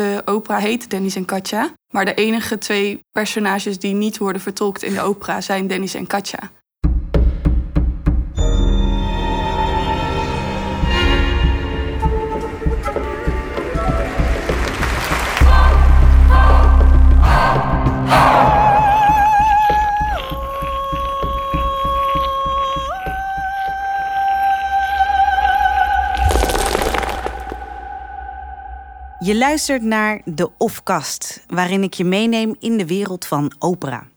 De opera heet Dennis en Katja. Maar de enige twee personages die niet worden vertolkt in de opera zijn Dennis en Katja. Je luistert naar De Ofkast, waarin ik je meeneem in de wereld van opera.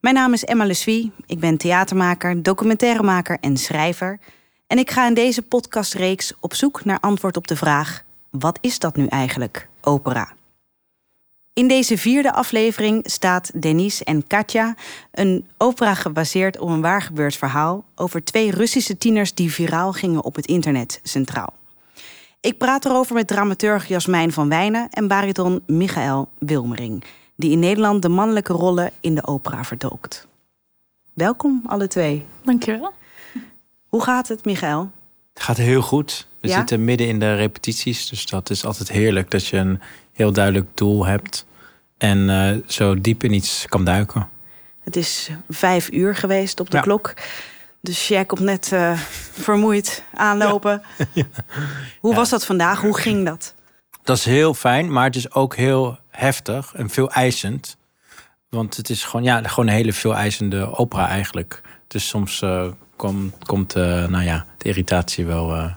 Mijn naam is Emma Lesuie, ik ben theatermaker, documentairemaker en schrijver. En ik ga in deze podcastreeks op zoek naar antwoord op de vraag: wat is dat nu eigenlijk, opera? In deze vierde aflevering staat Denise en Katja, een opera gebaseerd op een waargebeurd verhaal over twee Russische tieners die viraal gingen op het internet, centraal. Ik praat erover met dramaturg Jasmijn van Wijnen en bariton Michael Wilmering, die in Nederland de mannelijke rollen in de opera vertolkt. Welkom alle twee. Dankjewel. Hoe gaat het, Michael? Het gaat heel goed. We Ja? zitten midden in de repetities, dus dat is altijd heerlijk dat je een heel duidelijk doel hebt en eh, zo diep in iets kan duiken. Het is vijf uur geweest op de Ja. klok. Dus jij komt net eh, vermoeid aanlopen. Hoe Ja. was dat vandaag? Hoe ging dat? Dat is heel fijn, maar het is ook heel heftig en veel eisend. Want het is gewoon, ja, gewoon een hele veel eisende opera eigenlijk. Dus soms eh, kom- komt eh, nou ja, de irritatie wel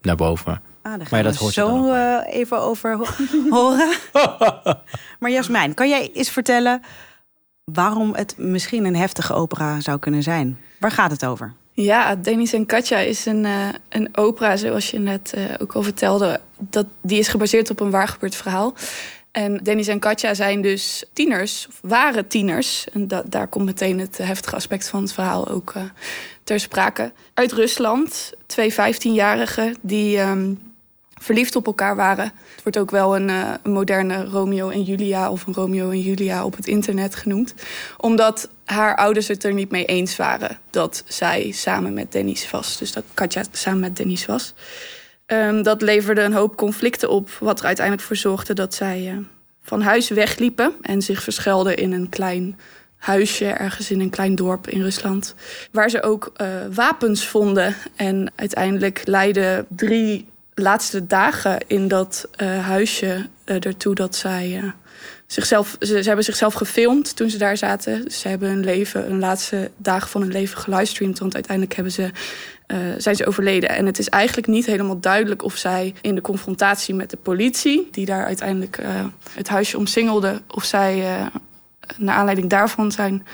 naar boven. Ah, daar gaan Maar dat we zo even over ho- horen. maar Jasmijn, kan jij eens vertellen waarom het misschien een heftige opera zou kunnen zijn? Waar gaat het over? Ja, Dennis en Katja is een, eh, een opera, zoals je net eh, ook al vertelde. Dat, die is gebaseerd op een waargebeurd verhaal. En Dennis en Katja zijn dus tieners, of waren tieners. En da- daar komt meteen het heftige aspect van het verhaal ook eh, ter sprake. Uit Rusland, twee 15-jarigen die ehm, verliefd op elkaar waren. Het wordt ook wel een, eh, een moderne Romeo en Julia of een Romeo en Julia op het internet genoemd. Omdat haar ouders het er niet mee eens waren dat zij samen met Dennis was. Dus dat Katja samen met Dennis was. Ehm, dat leverde een hoop conflicten op, wat er uiteindelijk voor zorgde dat zij eh, van huis wegliepen en zich verschelden in een klein huisje ergens in een klein dorp in Rusland. Waar ze ook eh, wapens vonden. En uiteindelijk leidden drie laatste dagen in dat eh, huisje eh, ertoe dat zij eh, zichzelf. Ze, hebben zichzelf gefilmd toen ze daar zaten. Ze hebben hun leven, hun laatste dagen van hun leven gelivestreamd. Want uiteindelijk hebben ze, zijn ze overleden. En het is eigenlijk niet helemaal duidelijk of zij in de confrontatie met de politie, die daar uiteindelijk het huisje omsingelde, of zij naar aanleiding daarvan zijn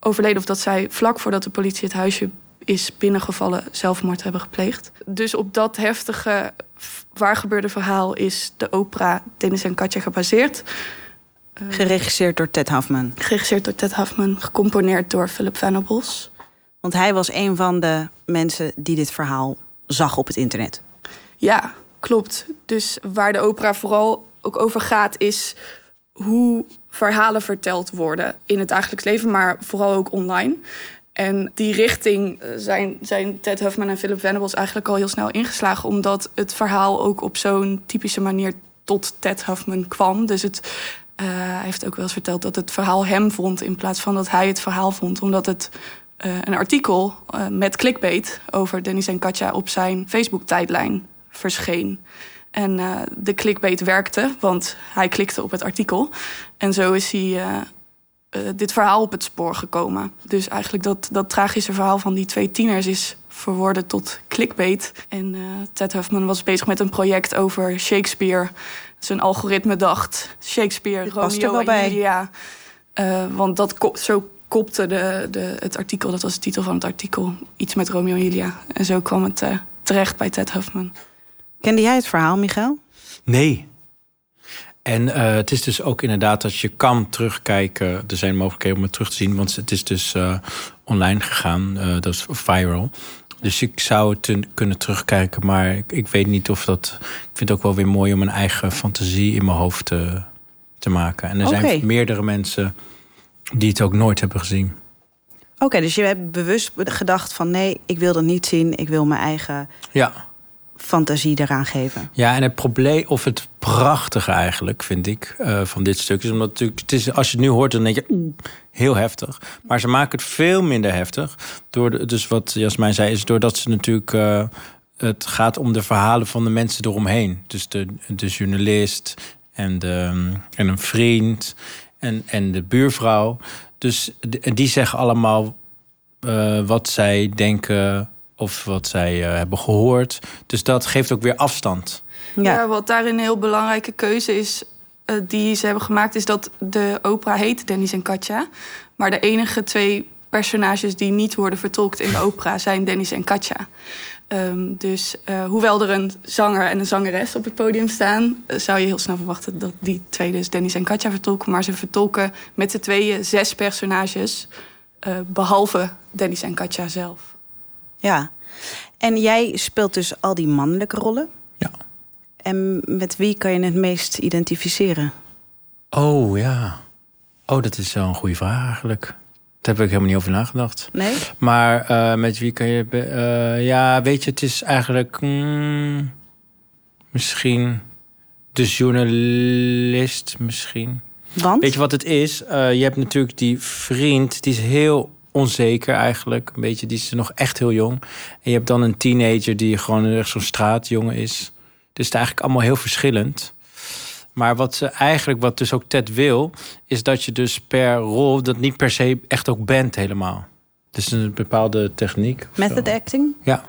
overleden. Of dat zij vlak voordat de politie het huisje is binnengevallen zelfmoord hebben gepleegd. Dus op dat heftige waargebeurde verhaal is de opera Dennis en Katja gebaseerd. Geregisseerd door Ted Hafman. Geregisseerd door Ted Hafman, gecomponeerd door Philip Venables. Want hij was een van de mensen die dit verhaal zag op het internet. Ja, klopt. Dus waar de opera vooral ook over gaat, is hoe verhalen verteld worden in het dagelijks leven, maar vooral ook online. En die richting eh, zijn, zijn Ted Huffman en Philip Venables eigenlijk al heel snel ingeslagen, omdat het verhaal ook op zo'n typische manier tot Ted Huffman kwam. Dus het, eh, hij heeft ook wel eens verteld dat het verhaal hem vond in plaats van dat hij het verhaal vond, omdat het eh, een artikel met clickbait over Dennis en Katja op zijn Facebook-tijdlijn verscheen. En de clickbait werkte, want hij klikte op het artikel. En zo is hij eh, dit verhaal op het spoor gekomen. Dus eigenlijk dat, dat tragische verhaal van die twee tieners is verworden tot clickbait. En eh, Ted Huffman was bezig met een project over Shakespeare. Zijn algoritme dacht, Shakespeare, past er Romeo wel en bij. Julia. Eh, want dat ko- zo kopte de, de, het artikel, dat was de titel van het artikel, iets met Romeo en Julia. En zo kwam het eh, terecht bij Ted Huffman. Kende jij het verhaal, Michael? Nee. En eh, het is dus ook inderdaad dat je kan terugkijken. Er zijn mogelijkheden om het terug te zien, want het is dus eh, online gegaan. eh, dat is viral. Dus ik zou het kunnen terugkijken, maar ik, ik weet niet of dat. Ik vind het ook wel weer mooi om een eigen fantasie in mijn hoofd te, te maken. En er zijn meerdere mensen die het ook nooit hebben gezien. Oké, dus je hebt bewust gedacht van nee, ik wil dat niet zien. Ik wil mijn eigen Ja, fantasie eraan geven. Ja, en het probleem, of het prachtige eigenlijk, vind ik, uh, van dit stuk... is omdat natuurlijk, het is, als je het nu hoort, dan denk je... Heel heftig. Maar ze maken het veel minder heftig. Door de, dus wat Jasmijn zei, is doordat ze natuurlijk... Uh, het gaat om de verhalen van de mensen eromheen. Dus de, de journalist en, en een vriend en, en de buurvrouw. Dus die zeggen allemaal uh, wat zij denken of wat zij uh, hebben gehoord. Dus dat geeft ook weer afstand. Ja, ja wat daarin een heel belangrijke keuze is uh, die ze hebben gemaakt, is dat de opera heet Dennis en Katja. Maar de enige twee personages die niet worden vertolkt in de opera zijn Dennis en Katja. Um, dus uh, hoewel er een zanger en een zangeres op het podium staan, zou je heel snel verwachten dat die twee dus Dennis en Katja vertolken. Maar ze vertolken met z'n tweeën zes personages, uh, behalve Dennis en Katja zelf. Ja, en jij speelt dus al die mannelijke rollen. Ja. En met wie kan je het meest identificeren? Oh ja. Oh, dat is wel een goede vraag eigenlijk. Daar heb ik helemaal niet over nagedacht. Nee? Maar uh, met wie kan je... Uh, ja, weet je, het is eigenlijk... Mm, misschien de journalist misschien. Want? Weet je wat het is? Uh, je hebt natuurlijk die vriend, die is heel onzeker eigenlijk. Een beetje, die is nog echt heel jong. En je hebt dan een teenager die gewoon echt zo'n straatjongen is. Dus het is eigenlijk allemaal heel verschillend. Maar wat ze eigenlijk, wat dus ook Ted wil, is dat je dus per rol dat niet per se echt ook bent helemaal. Dus een bepaalde techniek. Method acting? Ja.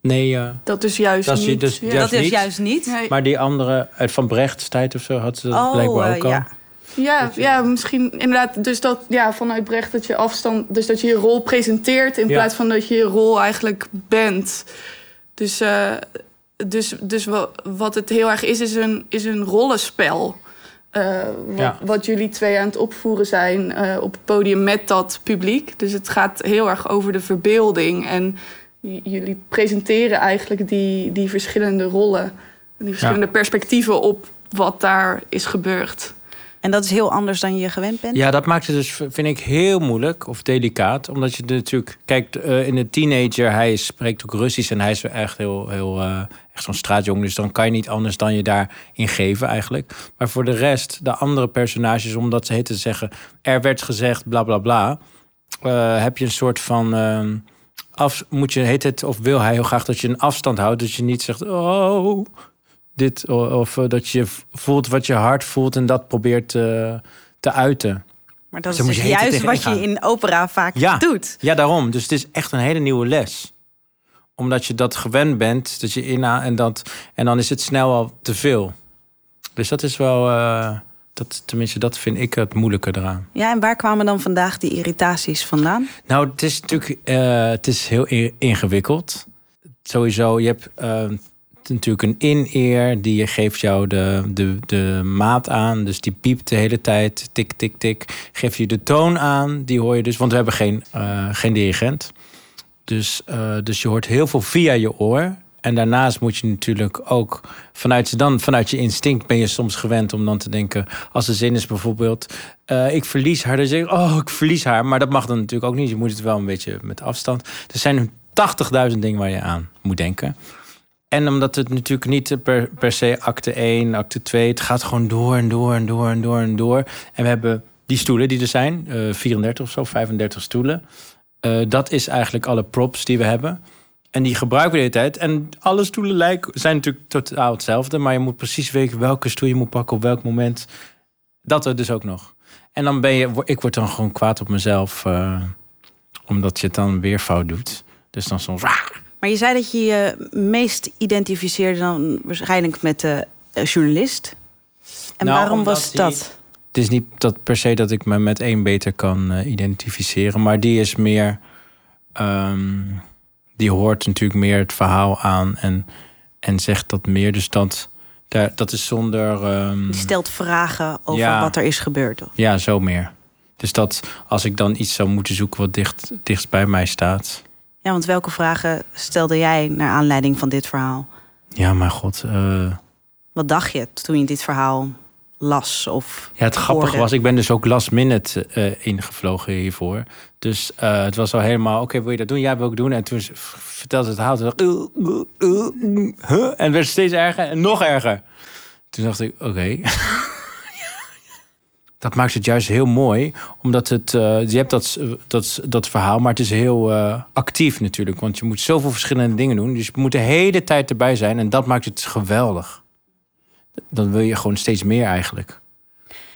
Nee, uh, dat is juist dat is, niet. Dus ja. juist dat is niet. juist niet. Nee. Maar die andere uit Van Brechts tijd of zo had ze dat oh, blijkbaar ook uh, al. Ja. Ja, ja, misschien inderdaad. Dus dat ja, vanuit Brecht dat je afstand. Dus dat je je rol presenteert in Ja. plaats van dat je je rol eigenlijk bent. Dus, uh, dus, dus wa- wat het heel erg is, is een, is een rollenspel. Uh, wat, Ja. wat jullie twee aan het opvoeren zijn uh, op het podium met dat publiek. Dus het gaat heel erg over de verbeelding. En jullie presenteren eigenlijk die, die verschillende rollen. Die verschillende perspectieven op wat daar is gebeurd. En dat is heel anders dan je gewend bent? Ja, dat maakt het dus, vind ik, heel moeilijk of delicaat. Omdat je natuurlijk, kijk, uh, in de teenager, hij spreekt ook Russisch en hij is echt heel, heel uh, echt zo'n straatjongen. Dus dan kan je niet anders dan je daarin geven eigenlijk. Maar voor de rest, de andere personages, omdat ze heten zeggen, er werd gezegd, bla bla bla, uh, heb je een soort van. af, moet je, heet het, of wil hij heel graag dat je een afstand houdt, dat je niet zegt, oh, dit, of uh, dat je voelt wat je hart voelt en dat probeert uh, te uiten. Maar dat is dus juist wat je in opera vaak ja, doet. Ja, daarom. Dus het is echt een hele nieuwe les. Omdat je dat gewend bent, dat je in en dat en dan is het snel al te veel. Dus dat is wel, uh, dat, tenminste, dat vind ik het moeilijke eraan. Ja, en waar kwamen dan vandaag die irritaties vandaan? Nou, het is natuurlijk, uh, het is heel ingewikkeld. Sowieso, je hebt natuurlijk een in-ear. Die geeft jou de, de, de maat aan. Dus die piept de hele tijd. Tik, tik, tik. Geeft je de toon aan. Die hoor je dus. Want we hebben geen, uh, geen dirigent. Dus, uh, dus je hoort heel veel via je oor. En daarnaast moet je natuurlijk ook vanuit, dan, vanuit je instinct ben je soms gewend om dan te denken. Als de zin is bijvoorbeeld: uh, ik verlies haar. Dan zeg ik: Oh, ik verlies haar. Maar dat mag dan natuurlijk ook niet. Je moet het wel een beetje met afstand. Er zijn 80.000 dingen waar je aan moet denken. En omdat het natuurlijk niet per, per se acte 1, acte 2... het gaat gewoon door en door en door en door en door. En we hebben die stoelen die er zijn, uh, 34 of zo, 35 stoelen. Uh, dat is eigenlijk alle props die we hebben. En die gebruiken we de hele tijd. En alle stoelen lijken, zijn natuurlijk totaal hetzelfde... maar je moet precies weten welke stoel je moet pakken op welk moment. Dat er dus ook nog. En dan ben je... Ik word dan gewoon kwaad op mezelf... Uh, omdat je het dan weer fout doet. Dus dan soms... Maar je zei dat je je meest identificeerde dan waarschijnlijk met de uh, journalist. En nou, waarom was die, dat? Het is niet dat per se dat ik me met één beter kan uh, identificeren, maar die is meer. Um, die hoort natuurlijk meer het verhaal aan en, en zegt dat meer. Dus dat, daar, dat is zonder. Um, die stelt vragen over ja, wat er is gebeurd. Of? Ja, zo meer. Dus dat als ik dan iets zou moeten zoeken wat dicht, dichtst bij mij staat. Ja, want welke vragen stelde jij naar aanleiding van dit verhaal? Ja, maar god. Uh... Wat dacht je toen je dit verhaal las of Ja, het grappige was, ik ben dus ook last minute eh, ingevlogen hiervoor. Dus eh, het was al helemaal, oké, wil je dat doen? Ja, wil ik doen. En toen vertelde het haal, toen dacht ik, "Uh, uh, uh, huh?" en het werd steeds erger en nog erger. Toen dacht ik, oké. dat maakt het juist heel mooi, omdat het, eh, je hebt dat, dat, dat verhaal, maar het is heel eh, actief natuurlijk. Want je moet zoveel verschillende dingen doen. Dus je moet de hele tijd erbij zijn en dat maakt het geweldig. Dan wil je gewoon steeds meer eigenlijk.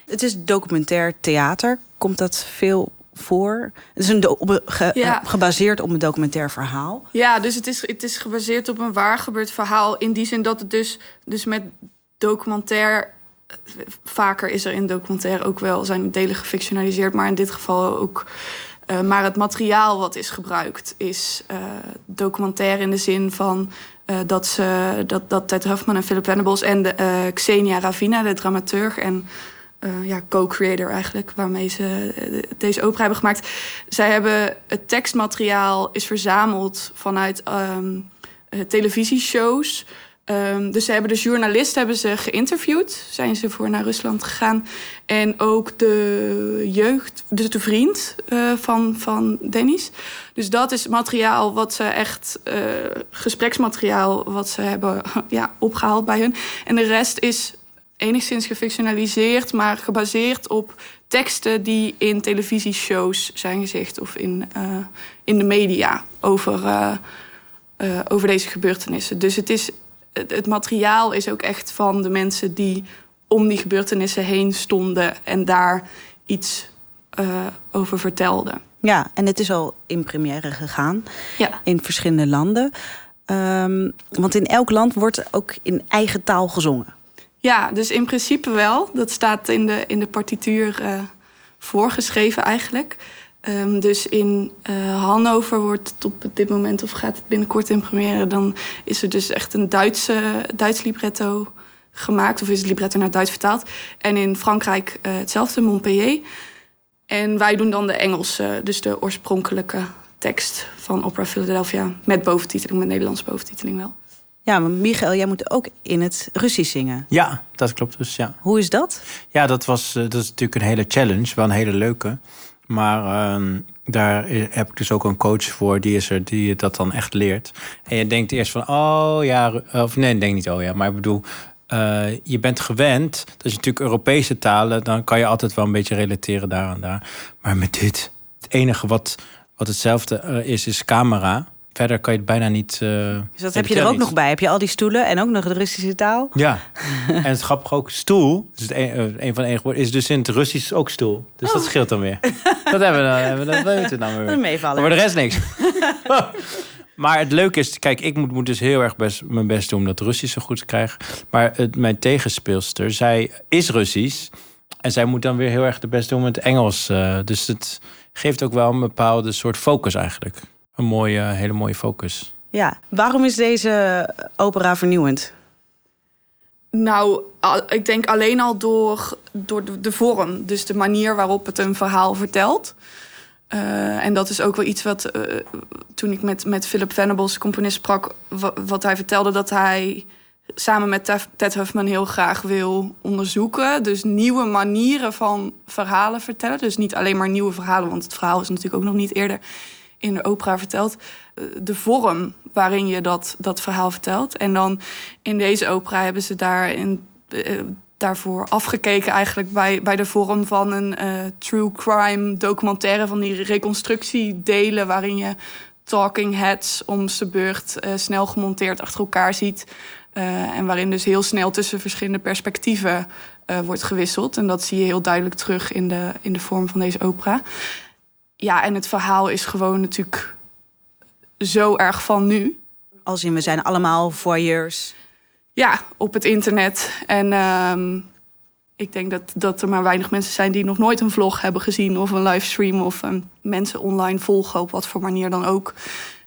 Het is documentair theater. Komt dat veel voor? Het is een do- op een ge- Ja. eh, gebaseerd op een documentair verhaal. Ja, dus het is, het is gebaseerd op een waar gebeurd verhaal. In die zin dat het dus, dus met documentair. Vaker is er in documentaire ook wel zijn delen gefictionaliseerd, maar in dit geval ook. eh, maar het materiaal wat is gebruikt is eh, documentaire in de zin van eh, dat, ze, dat, dat Ted Huffman en Philip Venables en de, Xenia Ravina, de dramaturg en ja, co-creator eigenlijk, waarmee ze deze opera hebben gemaakt. Zij hebben het tekstmateriaal is verzameld vanuit ehm, eh, televisieshows. Ehm, dus ze hebben de journalist hebben ze geïnterviewd. Zijn ze voor naar Rusland gegaan. En ook de jeugd, dus de vriend eh, van, van Dennis. Dus dat is materiaal wat ze echt, eh, gespreksmateriaal wat ze hebben ja, opgehaald bij hun. En de rest is enigszins gefictionaliseerd, maar gebaseerd op teksten die in televisieshows zijn gezegd of in, eh, in de media over, over deze gebeurtenissen. Dus het, is, het, het materiaal is ook echt van de mensen die om die gebeurtenissen heen stonden en daar iets eh, over vertelden. Ja, en het is al in première gegaan Ja. in verschillende landen. Ehm, want in elk land wordt ook in eigen taal gezongen. Ja, dus in principe wel. Dat staat in de, in de partituur eh, voorgeschreven eigenlijk. Ehm, dus in eh, Hannover wordt het op dit moment, of gaat het binnenkort in première, dan is er dus echt een Duitse, Duits libretto gemaakt, of is het libretto naar het Duits vertaald. En in Frankrijk eh, hetzelfde, Montpellier. En wij doen dan de Engelse, dus de oorspronkelijke tekst van Opera Philadelphia. Met boventiteling, met Nederlandse boventiteling wel. Ja, maar Michael, jij moet ook in het Russisch zingen. Ja, dat klopt dus, ja. Hoe is dat? Ja, dat, was, eh, dat is natuurlijk een hele challenge, wel een hele leuke. Maar ehm, daar heb ik dus ook een coach voor, die is er, die je dat dan echt leert. En je denkt eerst van, oh ja, of nee, denk niet, oh ja, maar ik bedoel, eh, je bent gewend, dat is natuurlijk Europese talen, dan kan je altijd wel een beetje relateren daar en daar. Maar met dit, het enige wat, wat hetzelfde eh, is, is camera. Verder kan je het bijna niet. eh, Dus dat heb je er ook nog bij. Heb je al die stoelen en ook nog de Russische taal? ja, en het grappige ook, stoel, dus het een, eh, een van de enige woorden, is dus in het Russisch ook stoel. Dus dat scheelt dan weer. Dat hebben we dan, hebben we, dat weten we dan weer. Dat meevallen. Maar voor de rest niks. maar het leuke is, kijk, ik moet, moet dus heel erg best, mijn best doen om dat Russisch zo goed te krijgen. Maar het, mijn tegenspeelster, zij is Russisch. En zij moet dan weer heel erg de best doen met het Engels. eh, dus het geeft ook wel een bepaalde soort focus eigenlijk. Een mooie, hele mooie focus. Ja. Waarom is deze opera vernieuwend? Nou, ik denk alleen al door, door de, de vorm. Dus de manier waarop het een verhaal vertelt. Eh, en dat is ook wel iets wat eh, toen ik met, met Philip Venables, componist, sprak, wa- wat hij vertelde dat hij samen met Tef- Ted Huffman heel graag wil onderzoeken. Dus nieuwe manieren van verhalen vertellen. Dus niet alleen maar nieuwe verhalen, want het verhaal is natuurlijk ook nog niet eerder in de opera verteld. Eh, De vorm waarin je dat, dat verhaal vertelt. En dan in deze opera hebben ze daarin, eh, daarvoor afgekeken eigenlijk bij, bij de vorm van een eh, true crime documentaire van die reconstructiedelen waarin je talking heads om zijn beurt snel gemonteerd achter elkaar ziet. En waarin dus heel snel tussen verschillende perspectieven wordt gewisseld. En dat zie je heel duidelijk terug in de, in de vorm van deze opera. Ja, en het verhaal is gewoon natuurlijk zo erg van nu. Als in, we zijn allemaal voyeurs. Ja, op het internet. En ehm, ik denk dat, dat er maar weinig mensen zijn die nog nooit een vlog hebben gezien of een livestream of ehm, mensen online volgen op wat voor manier dan ook.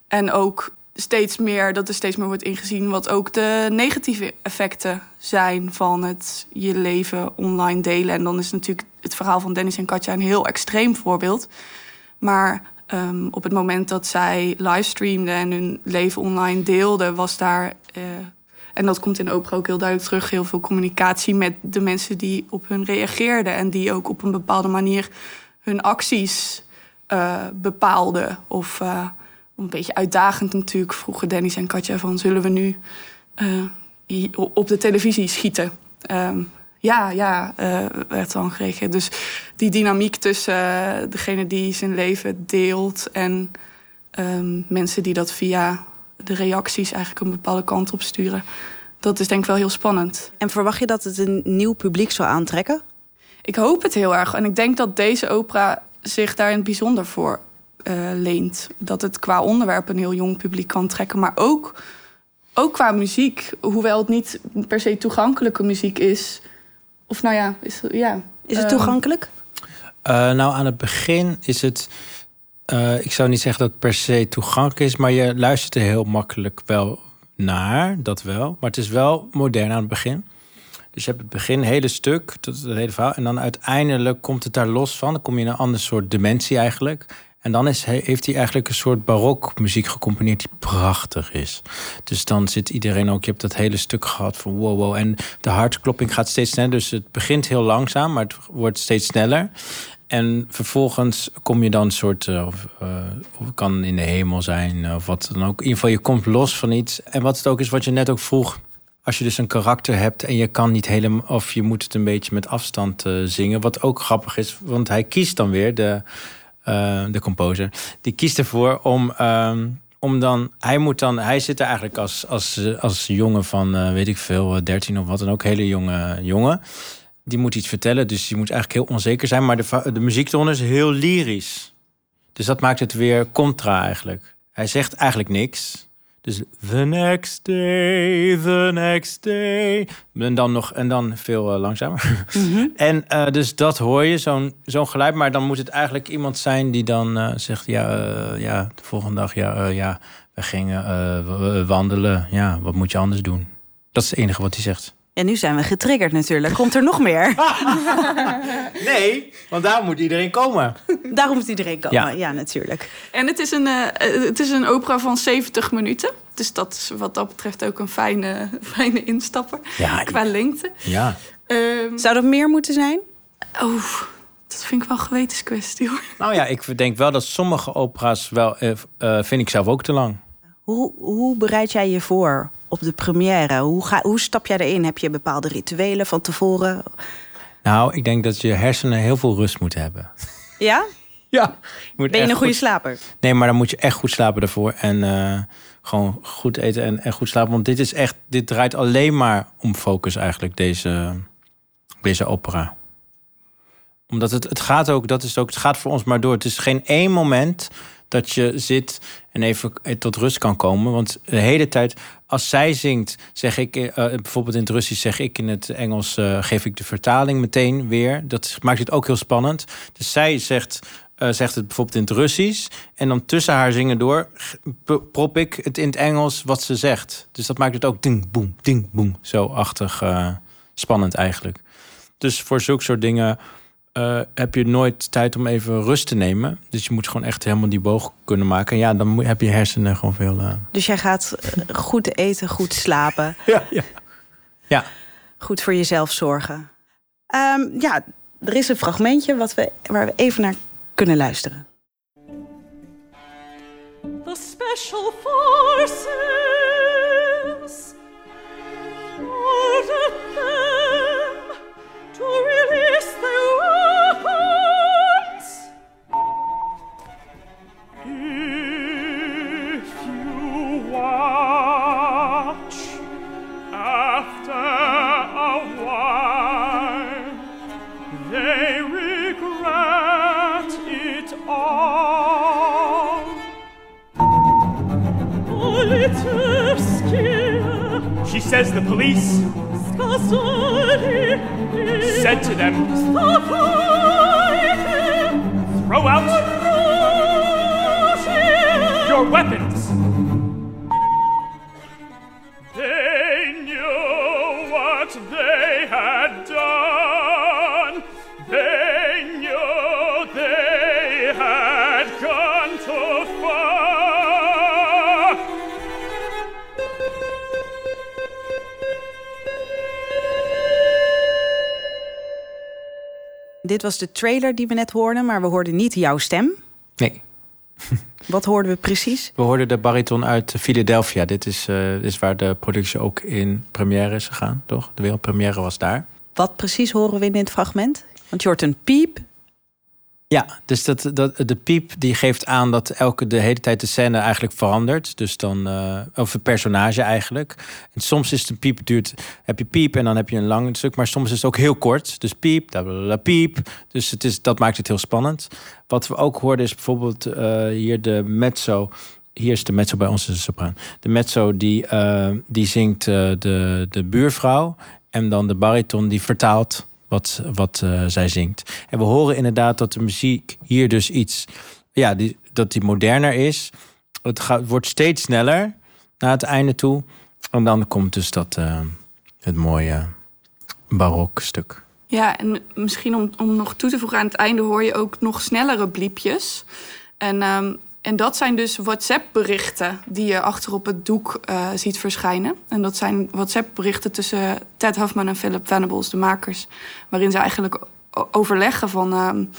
En ook steeds meer, dat er steeds meer wordt ingezien wat ook de negatieve effecten zijn van het je leven online delen. En dan is natuurlijk het verhaal van Dennis en Katja een heel extreem voorbeeld. Maar ehm, op het moment dat zij livestreamden en hun leven online deelden, was daar eh, En dat komt in opera ook heel duidelijk terug. Heel veel communicatie met de mensen die op hun reageerden. En die ook op een bepaalde manier hun acties uh, bepaalden. Of uh, een beetje uitdagend natuurlijk vroegen Dennis en Katja van... zullen we nu op de televisie schieten? Um, ja, ja, werd dan gereageerd. Dus die dynamiek tussen degene die zijn leven deelt... en um, mensen die dat via de reacties eigenlijk een bepaalde kant op sturen. Dat is denk ik wel heel spannend. En verwacht je dat het een nieuw publiek zou aantrekken? Ik hoop het heel erg. En ik denk dat deze opera zich daar in het bijzonder voor uh, leent. Dat het qua onderwerp een heel jong publiek kan trekken. Maar ook, ook qua muziek. Hoewel het niet per se toegankelijke muziek is. Of nou ja, is, ja, is het toegankelijk? Uh, nou, aan het begin is het uh, ik zou niet zeggen dat het per se toegankelijk is, maar je luistert er heel makkelijk wel naar, dat wel. Maar het is wel modern aan het begin. Dus je hebt het begin, hele stuk, tot het hele verhaal. En dan uiteindelijk komt het daar los van. Dan kom je in een ander soort dimensie eigenlijk. En dan is, heeft hij eigenlijk een soort barokmuziek gecomponeerd die prachtig is. Dus dan zit iedereen ook, je hebt dat hele stuk gehad van wow, wow. En de hartklopping gaat steeds sneller. Dus het begint heel langzaam, maar het wordt steeds sneller. En vervolgens kom je dan een soort, uh, of, uh, of kan in de hemel zijn, of wat dan ook. In ieder geval, je komt los van iets. En wat het ook is, wat je net ook vroeg. Als je dus een karakter hebt en je kan niet helemaal, of je moet het een beetje met afstand zingen. Wat ook grappig is, want hij kiest dan weer, de, de composer, die kiest ervoor om. Um, om dan, hij moet dan, hij zit er eigenlijk als, als, als jongen van, weet ik veel, 13 of wat dan ook, hele jonge jongen die moet iets vertellen, dus die moet eigenlijk heel onzeker zijn. Maar de, de muziekton is heel lyrisch. Dus dat maakt het weer contra eigenlijk. Hij zegt eigenlijk niks. Dus the next day, the next day. En dan nog en dan veel uh, langzamer. Mm-hmm. en uh, dus dat hoor je, zo'n zo'n geluid. Maar dan moet het eigenlijk iemand zijn die dan uh, zegt: Ja, ja, de volgende dag, ja, ja we gingen wandelen. Ja, wat moet je anders doen? Dat is het enige wat hij zegt. En nu zijn we getriggerd natuurlijk. Komt er nog meer? nee, want daar moet iedereen komen. Daarom moet iedereen komen, ja, natuurlijk. En het is, een, uh, het is een opera van 70 minuten. Dus dat is wat dat betreft ook een fijne, fijne instapper ja, qua lengte. Ja. Um, Zou er meer moeten zijn? Oh, dat vind ik wel een gewetenskwestie hoor. Nou ja, ik denk wel dat sommige opera's wel, uh, vind ik zelf ook te lang. Hoe, hoe bereid jij je voor op de première? Hoe, ga, hoe stap jij erin? Heb je bepaalde rituelen van tevoren? Nou, ik denk dat je hersenen heel veel rust moeten hebben. Ja? Ja. Je ben je een goede slaper? Nee, maar dan moet je echt goed slapen daarvoor. En uh, gewoon goed eten en, en goed slapen. Want dit is echt, dit draait alleen maar om focus eigenlijk, deze, deze opera. Omdat het, het gaat ook, dat is ook, het gaat voor ons maar door. Het is geen één moment dat je zit en even tot rust kan komen. Want de hele tijd, als zij zingt, zeg ik uh, bijvoorbeeld in het Russisch, zeg ik in het Engels, uh, geef ik de vertaling meteen weer. Dat maakt het ook heel spannend. Dus zij zegt, zegt het bijvoorbeeld in het Russisch. En dan tussen haar zingen door prop ik het in het Engels wat ze zegt. Dus dat maakt het ook ding, boem, ding, boem. Zo achtig spannend eigenlijk. Dus voor zulke soort dingen uh, heb je nooit tijd om even rust te nemen. Dus je moet gewoon echt helemaal die boog kunnen maken. En ja, dan heb je hersenen gewoon veel. Uh... Dus jij gaat eh, goed eten, goed slapen. ja, ja. ja. Goed voor jezelf zorgen. Um, ja, er is een fragmentje wat we, waar we even naar kunnen luisteren. The special forces says the police said to them, Throw out your weapons. Dit was de trailer die we net hoorden, maar we hoorden niet jouw stem. Nee. Wat hoorden we precies? We hoorden de bariton uit Philadelphia. Dit is, uh, dit is waar de productie ook in première is gegaan, toch? De wereldpremière was daar. Wat precies horen we in dit fragment? Want je hoort een piep, ja, dus dat, dat, de piep die geeft aan dat elke de hele tijd de scène eigenlijk verandert. Dus dan, uh, of een personage eigenlijk. En soms is het een piep, duurt, heb je piep en dan heb je een lang stuk. Maar soms is het ook heel kort. Dus piep, da piep. Dus het is, dat maakt het heel spannend. Wat we ook hoorden is bijvoorbeeld uh, hier de mezzo. Hier is de mezzo bij ons, de sopraan. De mezzo die, uh, die zingt de, de buurvrouw. En dan de bariton die vertaalt wat, wat uh, zij zingt. En we horen inderdaad dat de muziek hier dus iets, ja, die, dat die moderner is. Het gaat, wordt steeds sneller naar het einde toe. En dan komt dus dat, uh, het mooie barok stuk. Ja, en misschien om, om nog toe te voegen aan het einde hoor je ook nog snellere bliepjes. En um, en dat zijn dus WhatsApp-berichten die je achter op het doek uh, ziet verschijnen. En dat zijn WhatsApp-berichten tussen Ted Huffman en Philip Venables, de makers. Waarin ze eigenlijk overleggen van... Um,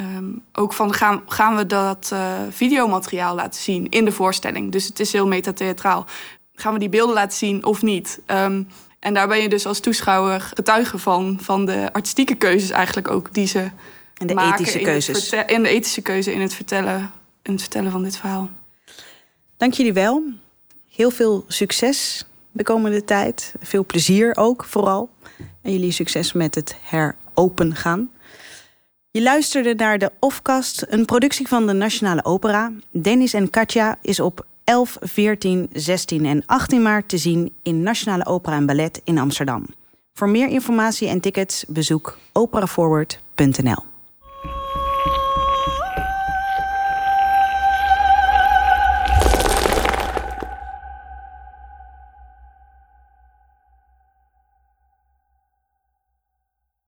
um, ook van gaan, gaan we dat uh, videomateriaal laten zien in de voorstelling. Dus het is heel metatheatraal. Gaan we die beelden laten zien of niet? Um, en daar ben je dus als toeschouwer getuige van, van de artistieke keuzes eigenlijk ook die ze en de maken ethische keuzes. En de ethische keuze in het vertellen het vertellen van dit verhaal. Dank jullie wel. Heel veel succes de komende tijd. Veel plezier ook, vooral. En jullie succes met het heropen gaan. Je luisterde naar de Offcast, een productie van de Nationale Opera. Dennis en Katja is op 11, 14, 16 en 18 maart te zien in Nationale Opera en Ballet in Amsterdam. Voor meer informatie en tickets bezoek operaforward.nl.